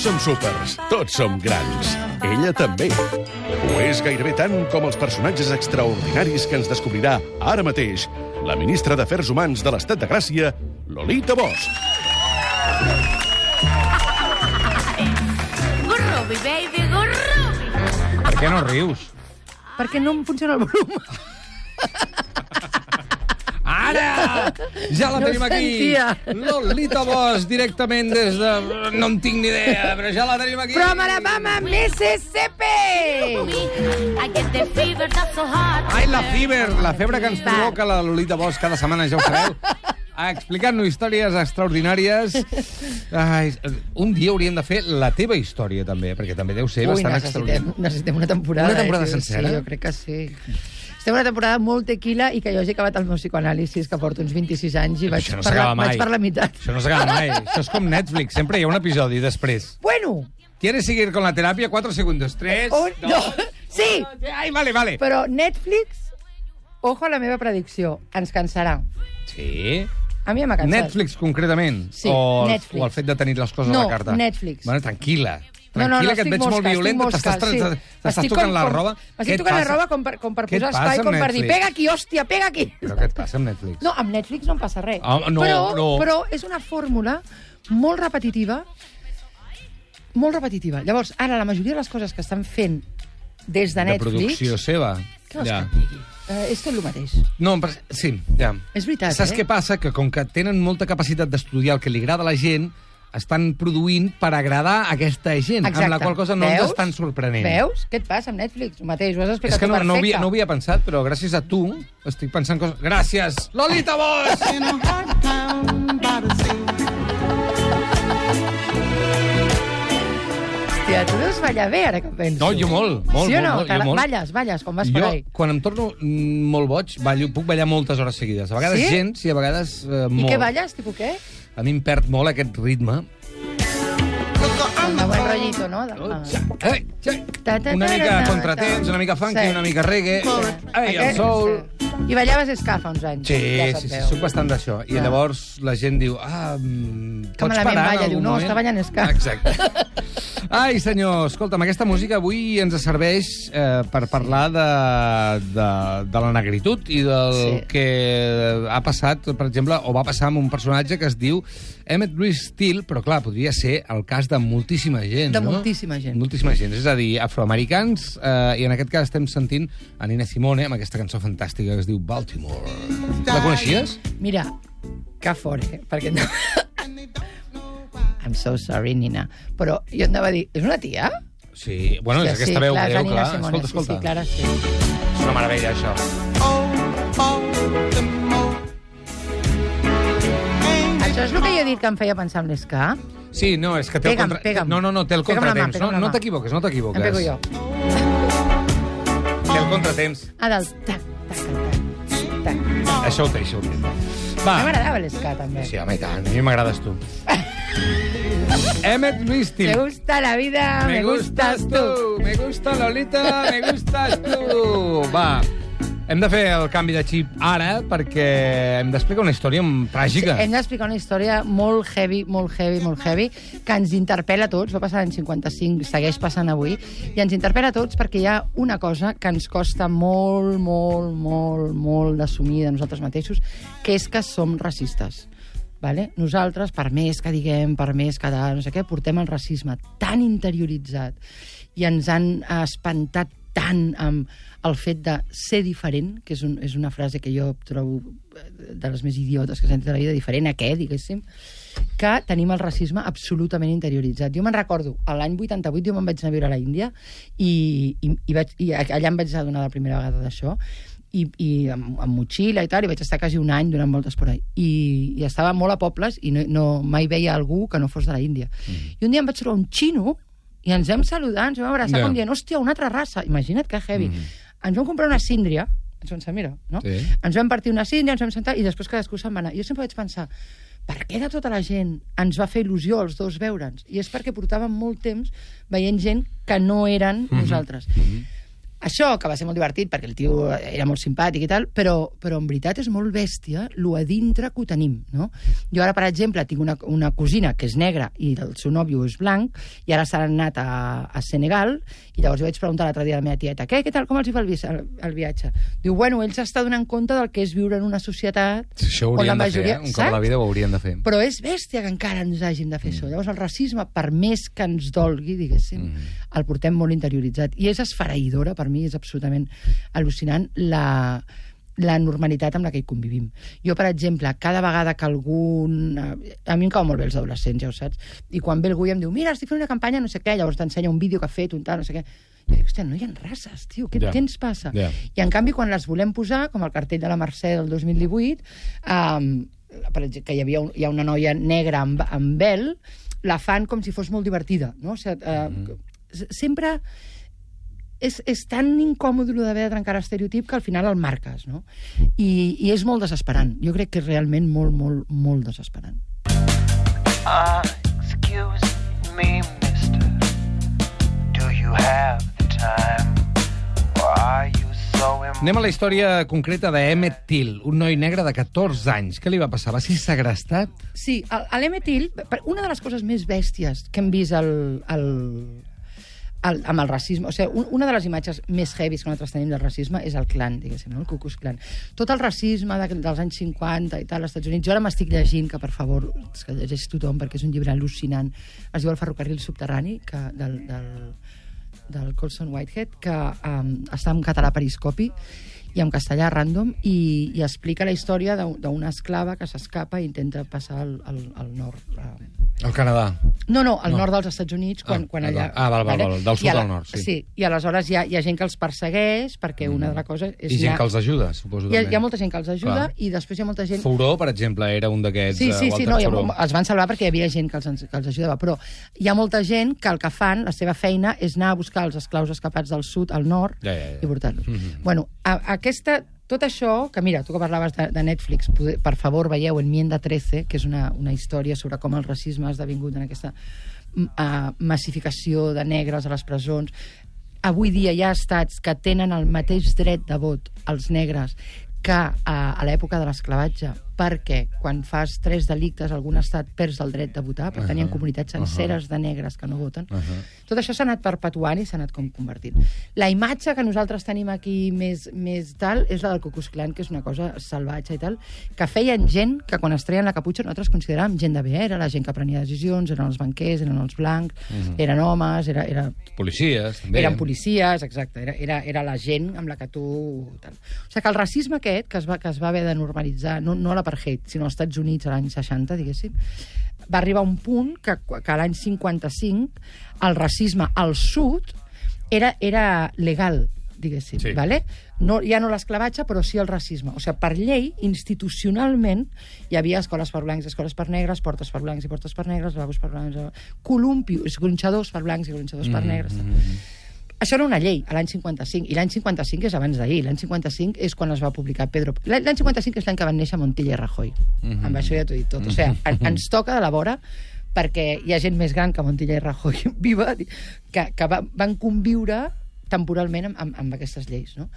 Tots som súpers, tots som grans. Ella també. Ho és gairebé tant com els personatges extraordinaris que ens descobrirà ara mateix la ministra d'Afers Humans de l'Estat de Gràcia, Lolita Bosch. Gurrubi, baby, gurrubi. Per què no rius? Perquè no em funciona el volum. Ara! Ja la No tenim aquí! sentia. Lolita Bosch, directament des de... No en tinc ni idea, però ja la tenim aquí! From Alabama, Mississippi! I get the fever that's so hot. Ai, la fever, la febre que ens provoca la Lolita Bosch cada setmana, ja ho sabeu. Explicant-nos històries extraordinàries. Ai, un dia hauríem de fer la teva història, també, perquè també deu ser Ui, bastant necessitem, extraordinària. necessitem una temporada. Una temporada eh, sencera? Sí, jo crec que sí. Estem una temporada molt tequila i que jo hagi acabat el meu psicoanàlisis, que porto uns 26 anys i vaig, Això no per, la, s'acaba mai. vaig per la meitat. Això no s'acaba mai. Això és com Netflix, sempre hi ha un episodi després. Bueno, ¿Quieres seguir con la terapia? Cuatro segundos. Tres, un, dos... no, sí, Ai, vale, vale. però Netflix, ojo a la meva predicció, ens cansarà. Sí. A mi ja m'ha cansat. Netflix, concretament? Sí, o, el- Netflix. O el fet de tenir les coses No, a la carta? Netflix. Bueno, tranquil·la. No, no, no, Tranquil·la, que et veig molt mosca, violenta. T'estàs tocant com- la roba. M'estic tocant la roba com per, com per posar espai, com per dir, Netflix? pega aquí, hòstia, pega aquí. Però què et passa amb Netflix? No, amb Netflix no em passa res. Ah, no, però, no. però és una fórmula molt repetitiva, molt repetitiva. Llavors, ara, la majoria de les coses que estan fent des de de Netflix... producció seva. Què vols Ja. que digui? Eh, és tot el mateix. No, però, sí, ja. És veritat, Saps eh? què passa? Que com que tenen molta capacitat d'estudiar el que li agrada a la gent, estan produint per agradar a aquesta gent, Exacte. amb la qual cosa no Veus? ens estan sorprenent. Veus? Què et passa amb Netflix? El mateix, ho has explicat És que no, tu no, perfecte. havia, no havia pensat, però gràcies a tu estic pensant coses... Gràcies! Lolita Bosch! Hòstia, tu deus ballar bé, ara que ho penso. No, jo molt, molt, sí o no? molt, molt, jo molt. Balles, balles, quan vas per Jo, ahí. quan em torno mm, molt boig, ballo, puc ballar moltes hores seguides. A vegades Sí? gens i a vegades eh, I molt. què balles, tipus què? A mi em perd molt aquest ritme. De buen rollito, no? De... Ai, ai. Ta, ta, Una mica contratemps, una mica funky, Sí. una mica reggae. Ai, el soul... sí. I ballaves ska fa uns anys. Sí, ja sí, sí, soc bastant d'això. I llavors la gent diu, ah, mm, Que pots malament parar balla, diu, no, moment? està ballant ska. Exacte. Ai, senyor, escolta'm, aquesta música avui ens serveix eh, per parlar de, de, de la negritud i del Sí. que ha passat, per exemple, o va passar amb un personatge que es diu Emmett Bruce Steele, però clar, podria ser el cas de moltíssima gent, De no? moltíssima gent. Moltíssima gent, és a dir, afroamericans, eh, i en aquest cas estem sentint a Nina Simone amb aquesta cançó fantàstica que es diu Baltimore. La coneixies? Mira, que fort, eh? Perquè no... I'm so sorry, Nina. Però jo anava a dir, és una tia? Sí, bueno, és Hòstia, aquesta veu clar, greu, clar. Simone, Escolta, escolta. Sí, sí, Clara, sí. És una meravella, això. Això és el que jo he dit que em feia pensar en l'esca? Sí, no, és que té Pega'm, el contra... pega'm. No, no, no, té el Pega'm mà, contratemps. pega'm No, no mà. t'equivoques, no t'equivoques. Em pego jo. Té el contratemps. Ah, del tac, tac, tac, tac. Això ho té, això ho té. A Va. mi m'agradava l'esca, també. Sí, home, i tant. A mi m'agrades tu. Emmett Me Listil. gusta la vida, me, gustas tú. Me gusta Lolita, me gustas tu. Va. Hem de fer el canvi de xip ara perquè hem d'explicar una història tràgica. Hem d'explicar una història molt heavy, molt heavy, molt heavy, que ens interpel·la a tots, va passar l'any 55, segueix passant avui, i ens interpel·la a tots perquè hi ha una cosa que ens costa molt, molt, molt, molt d'assumir de nosaltres mateixos, que és que som racistes. Vale? Nosaltres, per més que diguem, per més que de, no sé què, portem el racisme tan interioritzat i ens han espantat tant amb el fet de ser diferent, que és, un, és una frase que jo trobo eh, de les més idiotes que s'han dit a la vida, diferent a què, diguéssim, que tenim el racisme absolutament interioritzat. Jo me'n recordo, l'any 88 jo me'n vaig anar a viure a la Índia i, i, i, vaig, i allà em vaig adonar la primera vegada d'això i, i amb, amb motxilla i tal, i vaig estar quasi un any donant voltes per ahí. I, i estava molt a pobles i no, no, mai veia algú que no fos de la Índia. Mm. I un dia em vaig trobar un xino i ens vam saludar, ens vam abraçar, yeah. com dient, hòstia, una altra raça. Imagina't que heavy. Mm. Ens vam comprar una síndria, ens vam mira, no? Sí. Ens vam partir una síndria, ens vam sentar i després cadascú se'n va anar. Jo sempre vaig pensar, per què de tota la gent ens va fer il·lusió els dos veure'ns? I és perquè portàvem molt temps veient gent que no eren Mhm. nosaltres. Això, que va ser molt divertit, perquè el tio era molt simpàtic i tal, però, però en veritat és molt bèstia lo a dintre que ho tenim, no? Jo ara, per exemple, tinc una, una cosina que és negra i el seu nòvio és blanc, i ara s'han anat a, a Senegal, i llavors jo vaig preguntar l'altre dia a la meva tieta, què, què tal, com els hi fa el, vi el, el viatge? Diu, bueno, ell s'està donant compte del que és viure en una societat Això ho on la haurien de fer, majoria... eh? Un cop a la vida ho haurien de fer. Però és bèstia que encara ens hagin de fer això. Llavors, el racisme, per més que ens dolgui, diguéssim, el portem molt interioritzat. I és esfereïdora, per mi, és absolutament al·lucinant la, la normalitat amb la que hi convivim. Jo, per exemple, cada vegada que algun... eh, A mi em cau molt bé els adolescents, ja ho saps. I quan ve algú i em diu, mira, estic fent una campanya, no sé què, llavors t'ensenya un vídeo que ha fet, un tal, no sé què. Jo dic, hòstia, no hi ha races, tio, què, Ja. què ens passa? Ja. I en canvi, quan les volem posar, com el cartell de la Mercè del 2018, um, per exemple, que hi havia un, hi ha una noia negra amb, amb vel, la fan com si fos molt divertida, no? O sigui, uh, sempre és, és tan incòmode el d'haver de trencar l'estereotip que al final el marques, no? I, I és molt desesperant. Jo crec que és realment molt, molt, molt desesperant. Uh, excuse me, mister. Do you have the time? Or are you so Anem a la història concreta d'Emmet Till, un noi negre de 14 anys. Què li va passar? Va ser segrestat? Sí, a l'Emetil, una de les coses més bèsties que hem vist el, el, el, amb el racisme, o sigui, un, una de les imatges més heavies que nosaltres tenim del racisme és el clan, diguéssim, no? el Ku Klux Klan. Tot el racisme de, dels anys 50 i tal, als Estats Units, jo ara m'estic llegint, que per favor, que llegeix tothom, perquè és un llibre al·lucinant, es diu El ferrocarril subterrani, que, del, del, del Colson Whitehead, que um, està en català periscopi i en castellà random, i, i explica la història d'un- d'una esclava que s'escapa i intenta passar al, al, al nord. Um, Al Canadà. no, no, al No. no. nord dels Estats Units, quan, Ah, quan allà... ah, val, val, val, del sud la- al nord, sí. Sí, i aleshores hi ha, hi ha gent que els persegueix, perquè una de les coses... És I gent ha- que els ajuda, suposo. hi ha, també. hi ha molta gent que els ajuda, Clar. i després hi ha molta gent... Furó, per exemple, era un d'aquests. Sí, eh, sí, sí, no, ha, els van salvar perquè hi havia gent que els, que els ajudava, però hi ha molta gent que el que fan, la seva feina, és anar a buscar els esclaus escapats del sud al nord Ja, ja, ja. i portar-los. Mhm. Bueno, a, aquesta, tot això, que mira, tu que parlaves de, de Netflix, per favor veieu Enmienda 13, que és una, una història sobre com el racisme ha esdevingut en aquesta uh, massificació de negres a les presons. Avui dia hi ha estats que tenen el mateix dret de vot als negres que a, a l'època de l'esclavatge, perquè quan fas tres delictes algun estat perds el dret de votar, per tant hi ha Ahà, comunitats senceres de negres que no voten. Ahà. Tot això s'ha anat perpetuant i s'ha anat com convertint. La imatge que nosaltres tenim aquí més, més tal és la del Ku Klux Klan, que és una cosa salvatge i tal, que feien gent que quan es treien la caputxa nosaltres consideràvem gent de bé, era la gent que prenia decisions, eren els banquers, eren els blancs, eren homes, era, era, Policies, també. eren policies, exacte, era, era, era la gent amb la que tu... Tal. O sigui que el racisme aquest, que es va, que es va haver de normalitzar, no, no l'apartheid, sinó als Estats Units a l'any 60, diguéssim, va arribar un punt que, que l'any 55 el racisme al sud era, era legal, diguéssim, Sí. vale? no, ja no l'esclavatge, però sí el racisme. O sigui, per llei, institucionalment, hi havia escoles per blancs, escoles per negres, portes per blancs i portes per negres, lavabos per blancs, columpios, gronxadors per blancs i gronxadors per negres. Això era una llei, a l'any 55, i l'any 55 és abans d'ahir, l'any 55 és quan es va publicar Pedro... L'any l'any 55 és l'any que van néixer Montilla i Rajoy. Amb això ja t'ho he dit tot. O sigui, en, ens toca de la vora perquè hi ha gent més gran que Montilla i Rajoy viva, que, que va, van conviure temporalment amb, amb, amb aquestes lleis, no?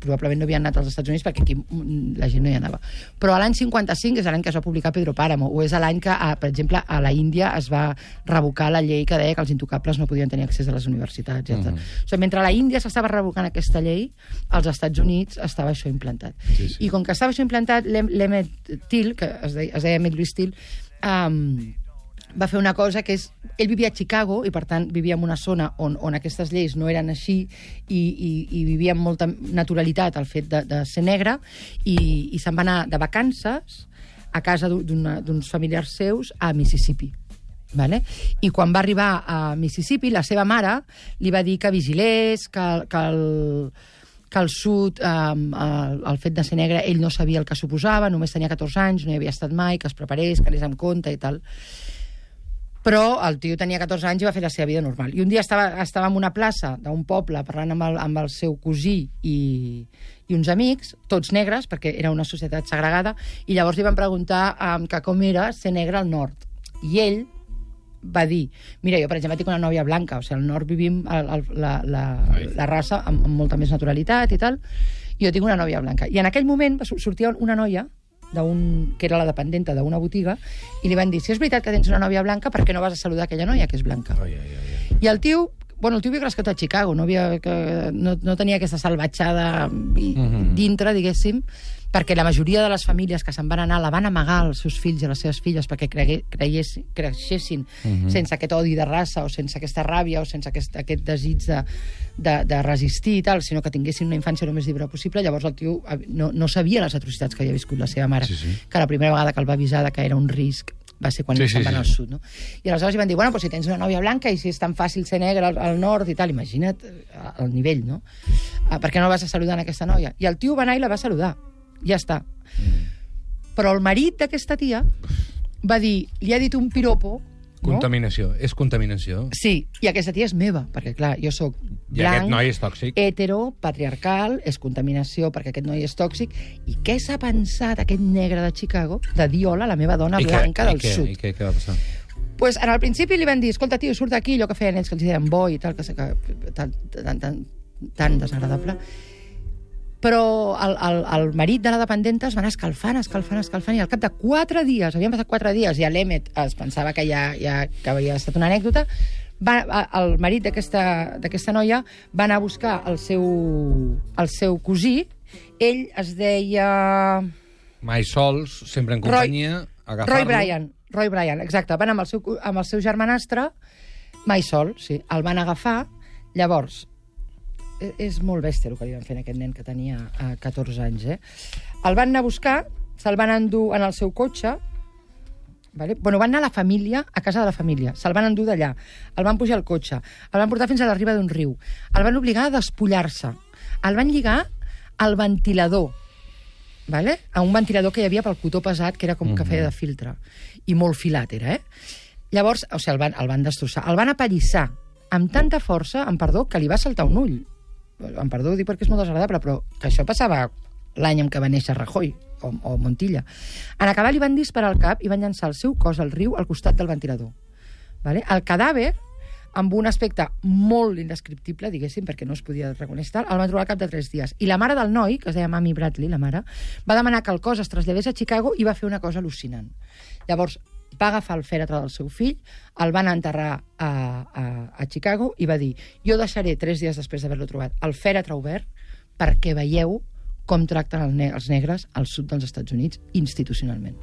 Probablement no havien anat als Estats Units perquè aquí mm, la gent no hi anava. Però l'any 55 és l'any que es va publicar Pedro Páramo, o és l'any que, a, per exemple, a la Índia es va revocar la llei que deia que els intocables no podien tenir accés a les universitats. Mm -hmm. o sigui, mentre a la Índia s'estava revocant aquesta llei, als Estats Units estava això implantat. Sí, sí. I com que estava això implantat, l'Em- l'Emmet Till, que es deia, es deia Emmett Louis Till, um, va fer una cosa que és... Ell vivia a Chicago i, per tant, vivia en una zona on, on aquestes lleis no eren així i, i, i vivia amb molta naturalitat el fet de, de ser negre i, i se'n va anar de vacances a casa d'uns familiars seus a Mississippi. Vale? I quan va arribar a Mississippi, la seva mare li va dir que vigilés, que, que el, que al sud, eh, el, el fet de ser negre, ell no sabia el que suposava, només tenia 14 anys, no hi havia estat mai, que es preparés, que anés amb compte i tal. Però el tio tenia 14 anys i va fer la seva vida normal. I un dia estava, estava en una plaça d'un poble parlant amb el, amb el seu cosí i, i uns amics, tots negres, perquè era una societat segregada, i llavors li van preguntar um, que com era ser negre al nord. I ell, va dir, mira, jo, per exemple, tinc una nòvia blanca, o sigui, al nord vivim el, el, la, la, la raça amb, amb molta més naturalitat i tal, i jo tinc una nòvia blanca. I en aquell moment va sortia una noia d'un que era la dependenta d'una botiga i li van dir, si és veritat que tens una nòvia blanca, per què no vas a saludar aquella noia que és blanca? Ai, ai, ai. I el tio, bueno, el tio havia crescut a Chicago, no, havia, que, no, no tenia aquesta salvatjada i, Mhm. dintre, diguéssim, perquè la majoria de les famílies que se'n van anar la van amagar als seus fills i les seves filles perquè cregue, creies, creixessin Mhm. sense aquest odi de raça o sense aquesta ràbia o sense aquest, aquest desig de, de, de resistir i tal, sinó que tinguessin una infància el més lliure possible. Llavors el tio no, no sabia les atrocitats que havia viscut la seva mare, Sí, sí. que la primera vegada que el va avisar que era un risc va ser quan Sí, sí, van sí. al sud, no? I aleshores li van dir, bueno, pues si tens una nòvia blanca i si és tan fàcil ser negre al, al nord i tal, imagina't eh, el nivell, no? Ah, per què no vas a saludar a aquesta noia? I el tio va anar i la va saludar. Ja està. Però el marit d'aquesta tia va dir, li ha dit un piropo, no? Contaminació. És contaminació. Sí, i aquesta tia és meva, perquè clar, jo sóc I aquest blanc, noi és tòxic. hetero, patriarcal, és contaminació perquè aquest noi és tòxic. I què s'ha pensat aquest negre de Chicago de dir hola a la meva dona I blanca I del què? sud? I què, què va passar? pues en el principi li van dir, escolta, tio, surt d'aquí, allò que feien ells, que els deien boi i tal, que, que tan, tan, tan, tan desagradable. Però el, el, el marit de la dependenta es va anar escalfant, escalfant, escalfant, i al cap de quatre dies, havien passat quatre dies, i a l'Emet es pensava que ja, ja que havia estat una anècdota, va, el marit d'aquesta noia va anar a buscar el seu, el seu cosí, ell es deia... Mai sols, sempre en companyia, agafar-lo... Roy Bryan, Roy Bryan, exacte. Van amb el seu, amb el seu germanastre, mai sol, sí. El van agafar, llavors, és molt bèstia el que li van fer a aquest nen que tenia eh, 14 anys, eh? El van anar a buscar, se'l van endur en el seu cotxe, Vale? Bueno, van anar a la família, a casa de la família. Se'l van endur d'allà. El van pujar al cotxe. El van portar fins a la riba d'un riu. El van obligar a despullar-se. El van lligar al ventilador. Vale? A un ventilador que hi havia pel cotó pesat, que era com que feia de filtre. I molt filat era, eh? Llavors, o sigui, el van, el van destrossar. El van apallissar amb tanta força, amb perdó, que li va saltar un ull. Amb perdó, ho dic perquè és molt desagradable, però que això passava l'any en què va néixer Rajoy o, o Montilla. En acabar li van disparar al cap i van llançar el seu cos al riu al costat del ventilador. Vale? El cadàver, amb un aspecte molt indescriptible, diguéssim, perquè no es podia reconèixer tal, el van trobar al cap de tres dies. I la mare del noi, que es deia Mami Bradley, la mare, va demanar que el cos es traslladés a Chicago i va fer una cosa al·lucinant. Llavors, va agafar el fèretre del seu fill, el van enterrar a, a, a Chicago i va dir jo deixaré tres dies després d'haver-lo trobat el fèretre obert perquè veieu com tracten els negres al sud dels Estats Units institucionalment.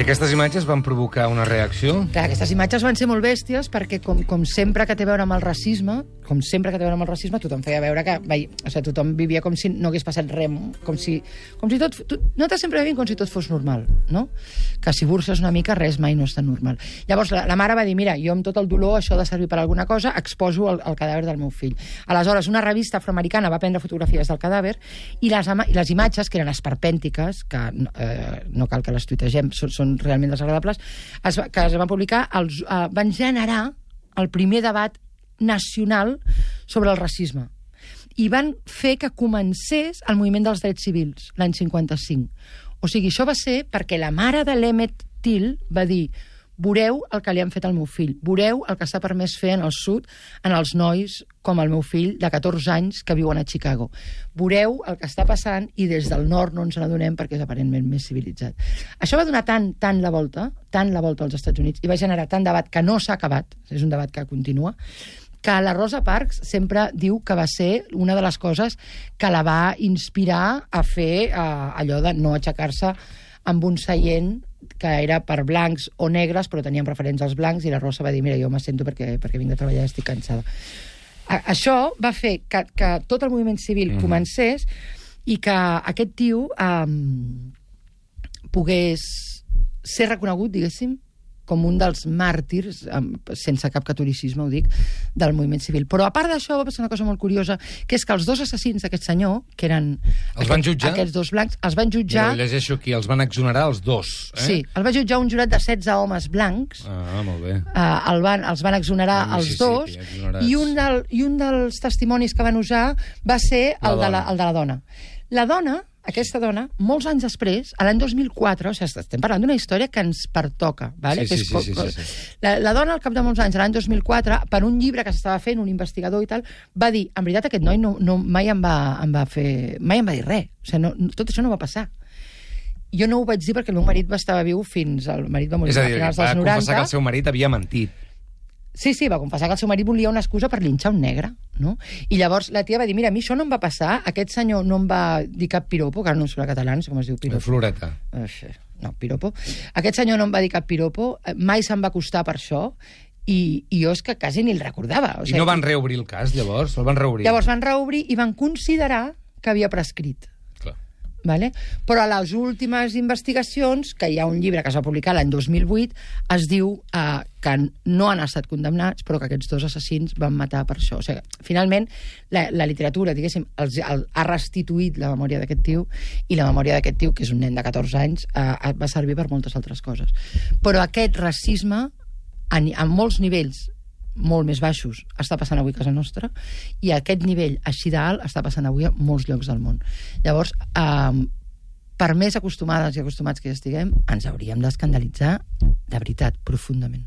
I aquestes imatges van provocar una reacció? Clar, aquestes imatges van ser molt bèsties perquè, com, com sempre que té a veure amb el racisme, com sempre que té a veure amb el racisme, tothom feia veure que... Vai, o sigui, tothom vivia com si no hagués passat res, com si... Com si tot, tu, nosaltres sempre vivim com si tot fos normal, no? Que si burses una mica, res mai no tan normal. Llavors, la, la mare va dir, mira, jo amb tot el dolor, això ha de servir per alguna cosa, exposo el, el cadàver del meu fill. Aleshores, una revista afroamericana va prendre fotografies del cadàver i les, i les imatges, que eren esperpèntiques, que eh, no cal que les tuitegem, són, són realment desagradables, es, que es van publicar, els, eh, van generar el primer debat nacional sobre el racisme i van fer que comencés el moviment dels drets civils l'any 55. O sigui, això va ser perquè la mare de l'Emmet Till va dir veureu el que li han fet al meu fill, veureu el que s'ha permès fer en el sud en els nois com el meu fill de 14 anys que viuen a Chicago. Veureu el que està passant i des del nord no ens n'adonem perquè és aparentment més civilitzat. Això va donar tant, tant la volta, tant la volta als Estats Units i va generar tant debat que no s'ha acabat, és un debat que continua, que la Rosa Parks sempre diu que va ser una de les coses que la va inspirar a fer eh, allò de no aixecar-se amb un seient que era per blancs o negres, però tenien preferents als blancs, i la Rosa va dir, mira, jo m'assento perquè, perquè vinc de treballar i estic cansada. A, això va fer que, que tot el moviment civil mm. comencés i que aquest tio um, pogués ser reconegut, diguéssim, com un dels màrtirs, sense cap catolicisme, ho dic, del moviment civil. Però a part d'això va passar una cosa molt curiosa, que és que els dos assassins d'aquest senyor, que eren Els van jutjar? aquests dos blancs, els van Ja. jutjar... ho llegeixo aquí, els van exonerar els dos. Eh? Sí, el va jutjar un jurat de 16 homes blancs, Ah, molt bé. uh, el van, els van exonerar Al els dos, Mississippi, exonerats. i un, del, i un dels testimonis que van usar va ser La el de la, el de la dona. La dona, aquesta dona, molts anys després, a l'any 2004, o sigui, estem parlant d'una història que ens pertoca, vale? Sí, que sí, és sí, sí, sí, sí. La, la dona, al cap de molts anys, a l'any 2004, per un llibre que s'estava fent, un investigador i tal, va dir, en veritat, aquest noi no, no, mai, em va, em va fer, mai em va dir res. O sigui, no, tot això no va passar. Jo no ho vaig dir perquè el meu marit va estar viu fins... El marit va morir És a a dir, finals va dels 90. confessar que el seu marit havia mentit. Sí, sí, va confessar que el seu marit volia una excusa per linxar un negre, no? I llavors la tia va dir, mira, a mi això no em va passar, aquest senyor no em va dir cap piropo, que ara no em surt català, no sé com es diu piropo. Floreta. Això, No, piropo. Aquest senyor no em va dir cap piropo, eh, mai se'm va acostar per això, i, i jo és que quasi ni el recordava. O I no van reobrir el cas, llavors? El van reobrir? Llavors van reobrir i van considerar que havia prescrit. Vale? Però a les últimes investigacions, que hi ha un llibre que es va publicar l'any 2008, es diu eh, que no han estat condemnats, però que aquests dos assassins van matar per això. O sigui, finalment, la, la literatura, diguéssim, els, el, ha restituït la memòria d'aquest tio, i la memòria d'aquest tio, que és un nen de 14 anys, eh, va servir per moltes altres coses. Però aquest racisme, a, a molts nivells, molt més baixos està passant avui a casa nostra i aquest nivell així d'alt està passant avui a molts llocs del món. Llavors, eh, per més acostumades i acostumats que hi estiguem, ens hauríem d'escandalitzar de veritat, profundament.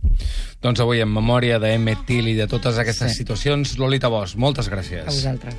Doncs avui, en memòria d'Emmet Till i de totes aquestes Sí. situacions, Lolita Bosch, moltes gràcies. A vosaltres.